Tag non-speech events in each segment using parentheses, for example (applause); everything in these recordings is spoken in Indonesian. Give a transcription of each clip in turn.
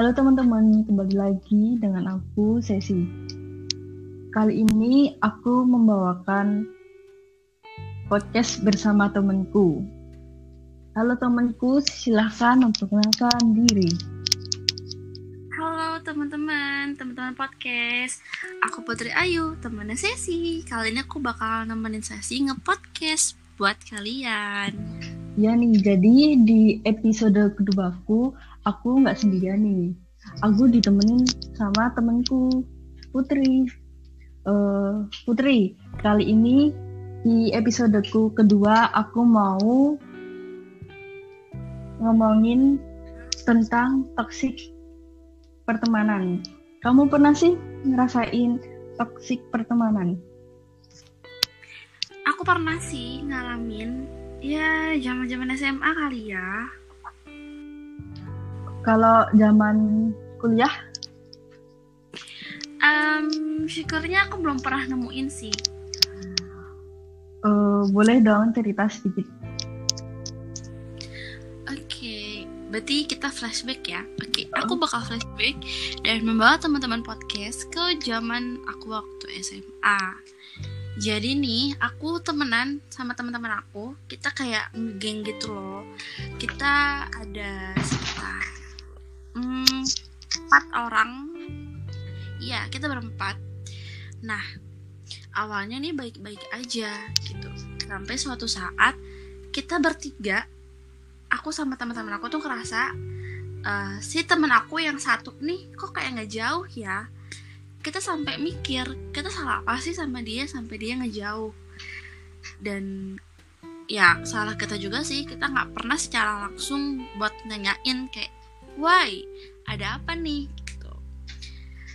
Halo teman-teman, kembali lagi dengan aku Sesi. Kali ini aku membawakan podcast bersama temanku. Halo temanku, silahkan memperkenalkan diri. Halo teman-teman, teman-teman podcast. Aku Putri Ayu, temannya Sesi. Kali ini aku bakal nemenin Sesi nge-podcast buat kalian. Ya nih, jadi di episode kedua aku, aku nggak sendirian nih. Aku ditemenin sama temenku Putri. Uh, Putri, kali ini di episodeku kedua aku mau ngomongin tentang toxic pertemanan. Kamu pernah sih ngerasain toxic pertemanan? Aku pernah sih ngalamin ya zaman-zaman SMA kali ya. Kalau zaman kuliah? Um, syukurnya aku belum pernah nemuin sih. Uh, boleh dong cerita sedikit. Oke, okay, berarti kita flashback ya. Oke, okay, aku bakal flashback dan membawa teman-teman podcast ke zaman aku waktu SMA. Jadi nih, aku temenan sama teman-teman aku. Kita kayak geng gitu loh. Kita ada sekitar hmm, empat orang. Iya, kita berempat. Nah, awalnya nih baik-baik aja gitu. Sampai suatu saat kita bertiga, aku sama teman-teman aku tuh kerasa uh, si teman aku yang satu nih kok kayak nggak jauh ya kita sampai mikir kita salah apa sih sama dia sampai dia ngejauh dan ya salah kita juga sih kita nggak pernah secara langsung buat nanyain kayak why? Ada apa nih? Gitu.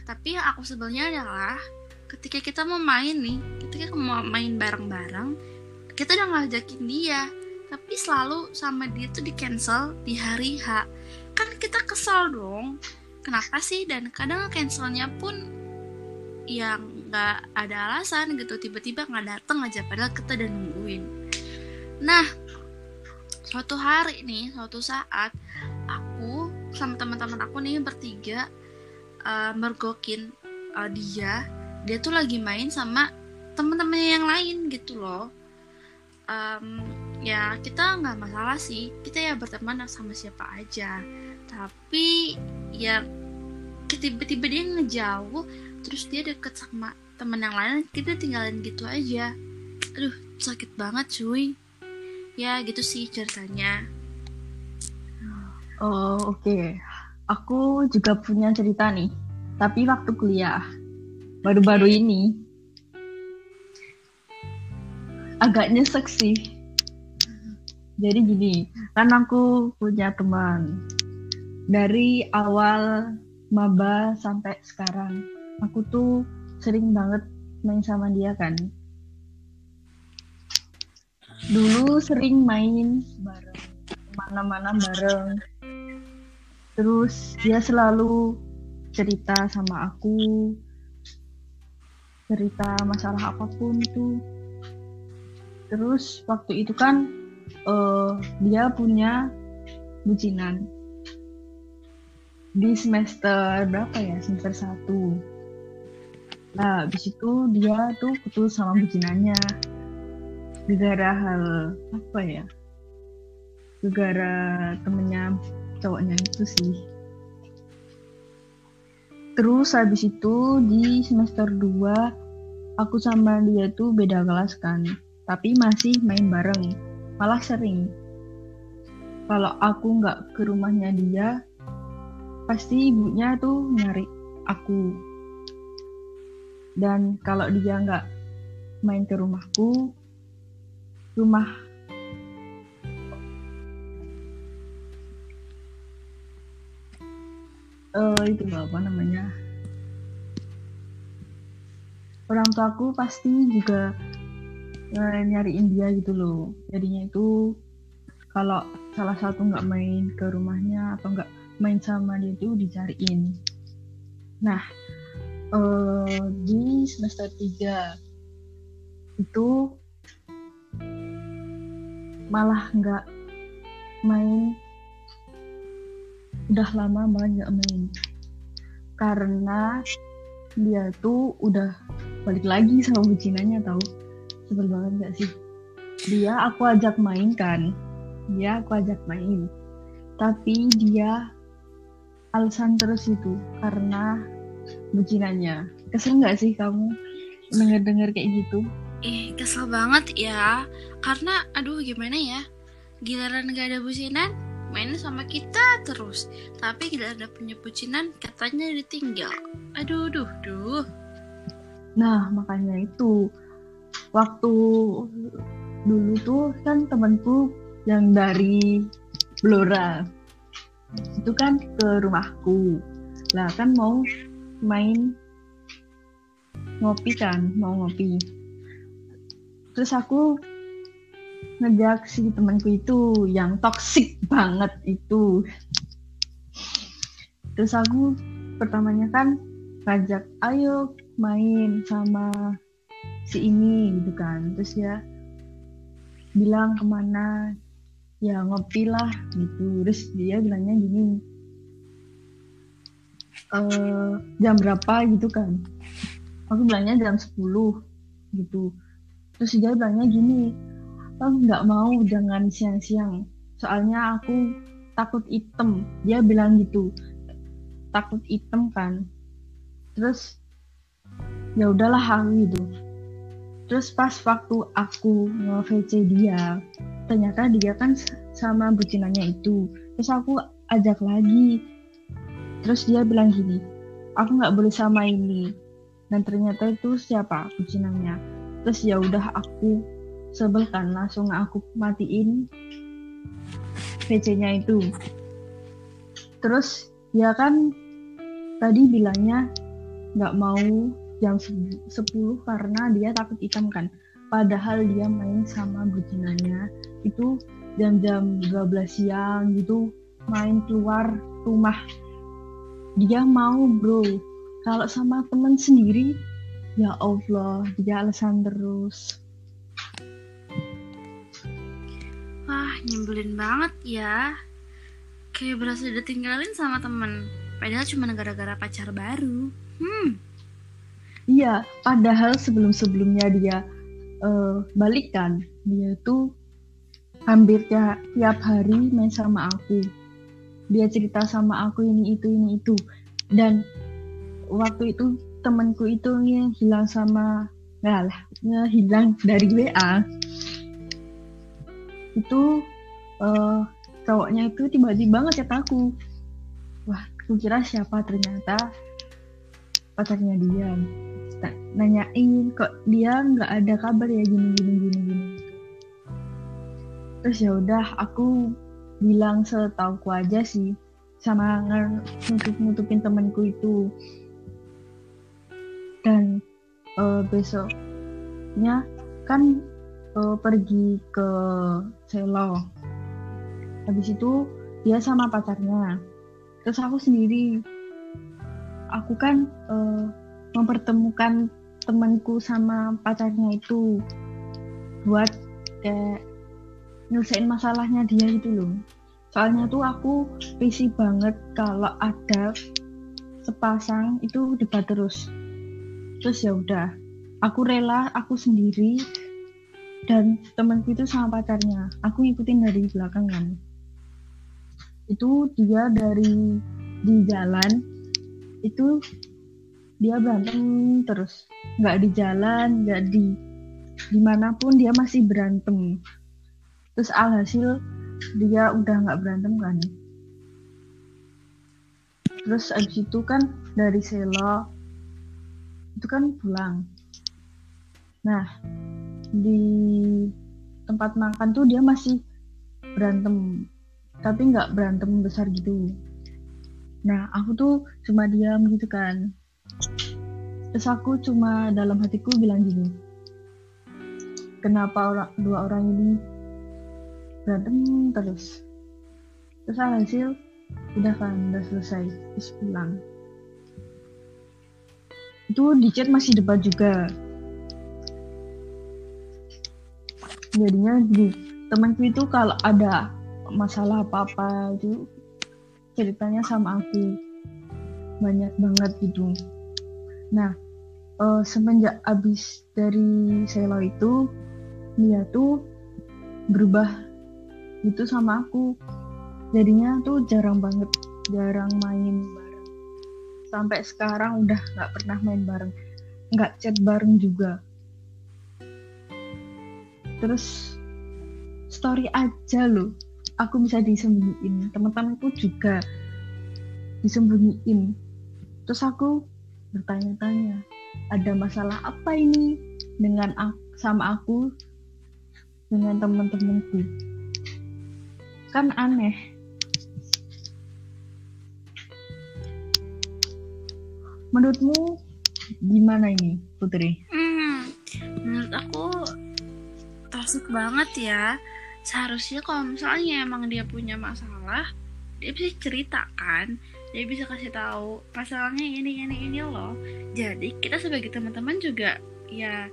Tapi yang aku sebelnya adalah ketika kita mau main nih ketika mau main bareng-bareng kita udah ngajakin dia tapi selalu sama dia tuh di cancel di hari H. Kan kita kesal dong. Kenapa sih? Dan kadang cancelnya pun yang nggak ada alasan gitu tiba-tiba nggak dateng aja padahal kita udah nungguin. Nah suatu hari nih suatu saat aku sama teman-teman aku nih bertiga uh, mergokin uh, dia. Dia tuh lagi main sama teman-temannya yang lain gitu loh. Um, ya kita nggak masalah sih. Kita ya berteman sama siapa aja. Tapi ya tiba-tiba dia ngejauh terus dia deket sama temen yang lain kita tinggalin gitu aja. Aduh sakit banget cuy. Ya gitu sih ceritanya oh oke. Okay. aku juga punya cerita nih tapi waktu kuliah. Baru-baru okay. ini. Agak nyesek sih. Jadi gini kan aku punya teman. Dari awal maba sampai sekarang aku tuh sering banget main sama dia kan. Dulu sering main bareng mana-mana bareng terus dia selalu cerita sama aku cerita masalah apa pun tuh terus waktu itu kan uh, dia punya bucinan di semester berapa ya semester satu Nah, habis itu dia tuh putus sama bucinannya. Gara hal apa ya? Gara temennya cowoknya itu sih. Terus habis itu di semester 2 aku sama dia tuh beda kelas kan. Tapi masih main bareng. Malah sering. Kalau aku nggak ke rumahnya dia, pasti ibunya tuh nyari aku dan kalau dia nggak main ke rumahku rumah uh, itu apa namanya? Orang tuaku pasti juga uh, nyariin dia gitu loh. Jadinya itu kalau salah satu nggak main ke rumahnya atau nggak main sama dia itu dicariin. Nah uh, di semester 3 itu malah nggak main udah lama banget gak main. Karena dia tuh udah balik lagi sama bucinannya tahu sebel banget gak sih? Dia aku ajak main kan? Dia aku ajak main. Tapi dia alasan terus itu karena bucinannya. Kesel nggak sih kamu denger-denger kayak gitu? Eh kesel banget ya. Karena aduh gimana ya? Giliran gak ada bucinan main sama kita terus. Tapi tidak ada punya bucinan katanya ditinggal. Aduh duh duh. Nah makanya itu. Waktu dulu tuh kan temanku yang dari Blora. Itu kan ke rumahku. Lah kan mau main ngopi kan mau ngopi. Terus aku ngejak si temanku itu yang toksik banget itu. Terus aku pertamanya kan ngajak ayo main sama si ini gitu kan. Terus ya bilang ke mana ya ngopi lah gitu. Terus dia bilangnya gini e, jam berapa? gitu kan. Aku bilangnya jam 10 gitu. Terus dia bilangnya gini oh nggak mau jangan siang-siang. Soalnya aku takut item dia bilang gitu. Takut item kan. Terus ya udahlah aku gitu. Terus pas waktu aku nge-VC dia ternyata dia kan sama bucinannya itu. Terus aku ajak lagi. Terus dia bilang gini aku nggak boleh sama ini. Dan ternyata itu siapa? Bucinannya. Terus ya udah aku sebel kan langsung aku matiin VC-nya itu. Terus ya kan tadi bilangnya nggak mau jam 10 karena dia takut hitam kan. Padahal dia main sama bucinannya itu jam-jam 12 siang gitu main keluar rumah. Dia mau bro. Kalau sama temen sendiri ya Allah dia alasan terus nyebelin banget ya. Kayak berasa ditinggalin sama temen. Padahal cuma gara-gara pacar baru. Hmm. Iya padahal sebelum-sebelumnya dia uh, balikan. Dia tuh hampir tiap, hari main sama aku. Dia cerita sama aku ini itu ini itu. Dan waktu itu temanku itu hilang sama nggak lah hilang dari WA itu uh, cowoknya itu tiba-tiba ngechat aku. Wah aku kira siapa ternyata pacarnya dia. Nanyain kok dia nggak ada kabar ya? Gini gini gini gini. Terus ya udah aku bilang setauku aja sih sama nutup nutupin temanku itu dan uh, besoknya kan uh, pergi ke Selo habis itu dia sama pacarnya. Terus aku sendiri. Aku kan uh, mempertemukan temanku sama pacarnya itu buat kayak nyelesain masalahnya dia gitu loh. Soalnya tuh aku risih banget kalau ada sepasang itu debat terus. Terus ya udah aku rela aku sendiri dan temanku itu sama pacarnya. Aku ikutin dari belakang kan itu dia dari di jalan itu dia berantem terus. Nggak di jalan nggak di di mana pun dia masih berantem. Terus alhasil dia udah nggak berantem kan. Terus abis itu kan dari Selo itu kan pulang. Nah di tempat makan tuh dia masih berantem tapi nggak berantem besar gitu. Nah aku tuh cuma diam gitu kan. Terus aku cuma dalam hatiku bilang gini kenapa orang dua orang ini berantem terus? Terus hasil udah kan udah selesai terus pulang. Itu di chat masih debat juga. Jadinya di temanku itu kalau ada masalah apa apa itu ceritanya sama aku. Banyak banget gitu. Nah uh, semenjak abis dari selo itu dia tuh berubah itu sama aku. Jadinya tuh jarang banget jarang main bareng. Sampai sekarang udah nggak pernah main bareng. Nggak chat bareng juga. Terus story aja loh aku bisa disembunyiin. Teman-temanku juga disembunyiin. Terus aku bertanya-tanya ada masalah apa ini dengan sama aku? Dengan teman-temanku? Kan aneh. Menurutmu gimana ini Putri? Hmm, menurut aku toxic banget ya. Seharusnya kalau misalnya emang dia punya masalah, dia bisa cerita kan, dia bisa kasih tahu masalahnya ini ini ini loh. Jadi kita sebagai teman-teman juga ya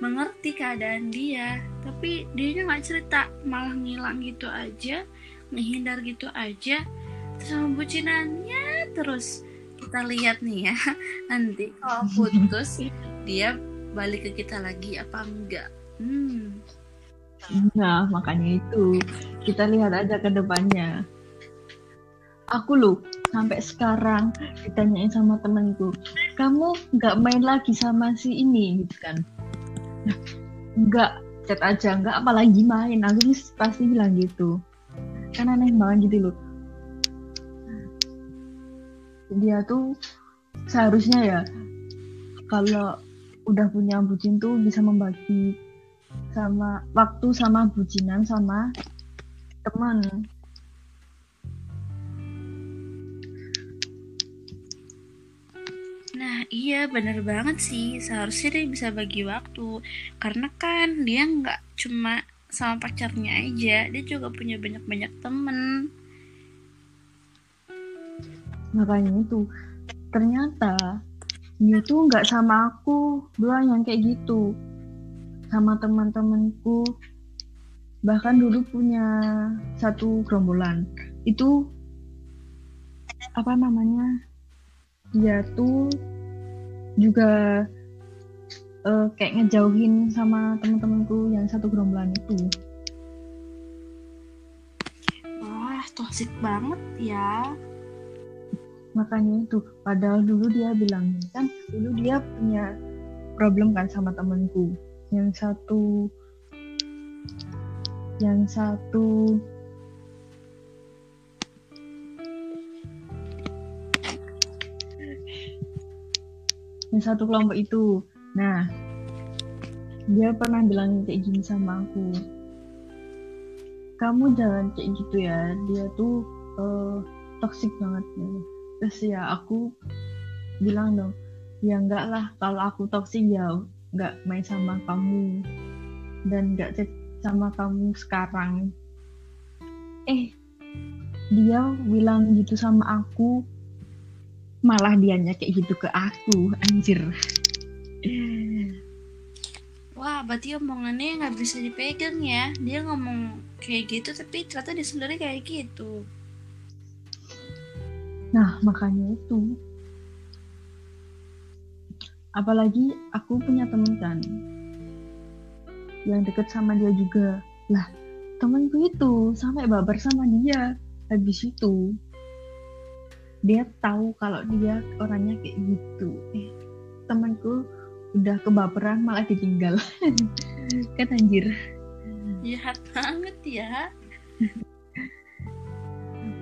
mengerti keadaan dia, tapi dia nggak cerita, malah ngilang gitu aja, menghindar gitu aja, terus sama bucinannya terus kita lihat nih ya (laughs) nanti kalau putus (laughs) dia balik ke kita lagi apa enggak hmm. Nah makanya itu. Kita lihat aja ke depannya. Aku loh sampai sekarang ditanyain sama temenku kamu nggak main lagi sama si ini? Gitu kan. Nah, nggak chat aja nggak apalagi main. Aku pasti bilang gitu. Kan aneh banget gitu loh. Dia tuh seharusnya ya kalau udah punya bucin tuh bisa membagi sama waktu sama bucinan sama teman. Nah iya bener banget sih. Seharusnya dia bisa bagi waktu. Karena kan dia nggak cuma sama pacarnya aja Dia juga punya banyak-banyak temen. Makanya itu ternyata dia tuh nggak sama aku doang yang kayak gitu sama teman-temanku. Bahkan dulu punya satu gerombolan. Itu apa namanya dia tuh juga uh, kayak ngejauhin sama teman-temanku yang satu gerombolan itu. Wah toxic banget ya. Makanya itu padahal dulu dia bilang kan dulu dia punya problem kan sama temanku yang satu yang satu. Yang satu kelompok itu. Nah dia pernah bilang kayak gini sama aku. Kamu jangan kayak gitu ya. Dia tuh uh, toxic banget. Ya terus ya aku bilang dong ya enggak lah kalau aku toksik ya enggak main sama kamu dan enggak chat sama kamu sekarang. Eh dia bilang gitu sama aku. Malah dianya kayak gitu ke aku anjir. Wah berarti omongannya nggak bisa dipegang ya. Dia ngomong kayak gitu tapi ternyata dia sendiri kayak gitu. Nah, makanya itu. Apalagi aku punya temen kan yang deket sama dia juga. Lah, temenku itu sampai baper sama dia. Habis itu dia tahu kalau dia orangnya kayak gitu. Eh, temanku udah kebaperan malah ditinggal. (laughs) kan anjir. Jahat banget ya.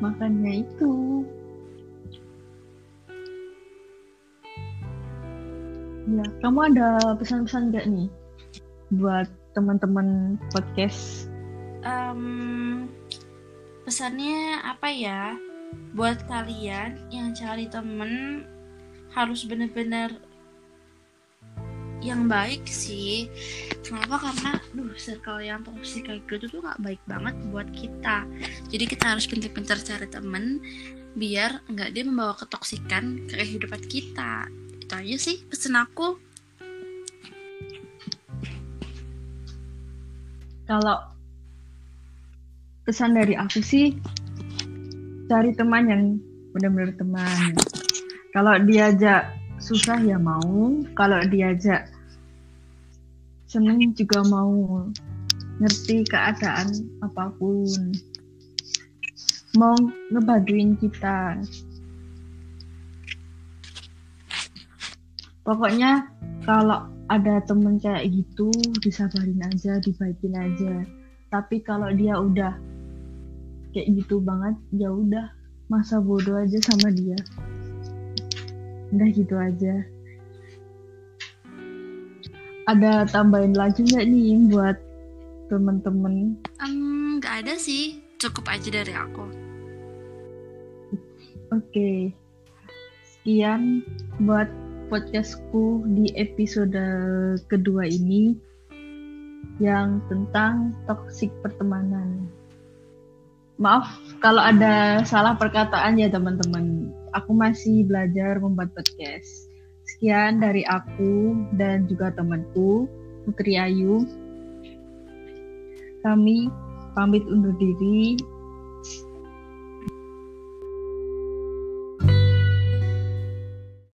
Makanya itu Ya, kamu ada pesan-pesan gak nih buat teman-teman podcast? Um, pesannya apa ya? Buat kalian yang cari temen harus bener-bener yang baik sih. Kenapa? Karena, duh, circle yang toxic kayak gitu tuh gak baik banget buat kita. Jadi kita harus pintar-pintar cari temen biar nggak dia membawa ketoksikan ke kehidupan kita itu aja sih pesen aku. Kalau pesan dari aku sih cari teman yang benar-benar teman. Kalau diajak susah ya mau kalau diajak seneng juga mau. Ngerti keadaan apa pun. Mau ngebantuin kita pokoknya kalau ada temen kayak gitu disabarin aja dibaikin aja. Tapi kalau dia udah kayak gitu banget ya udah masa bodoh aja sama dia. Udah gitu aja. Ada tambahin lagi nggak nih buat temen-temen? Um, nggak ada sih. Cukup aja dari aku. Oke. Okay. sekian buat podcastku di episode kedua ini yang tentang toxic pertemanan maaf kalau ada salah perkataan ya teman-teman aku masih belajar membuat podcast Sekian dari aku dan juga temanku, Putri Ayu. Kami pamit undur diri.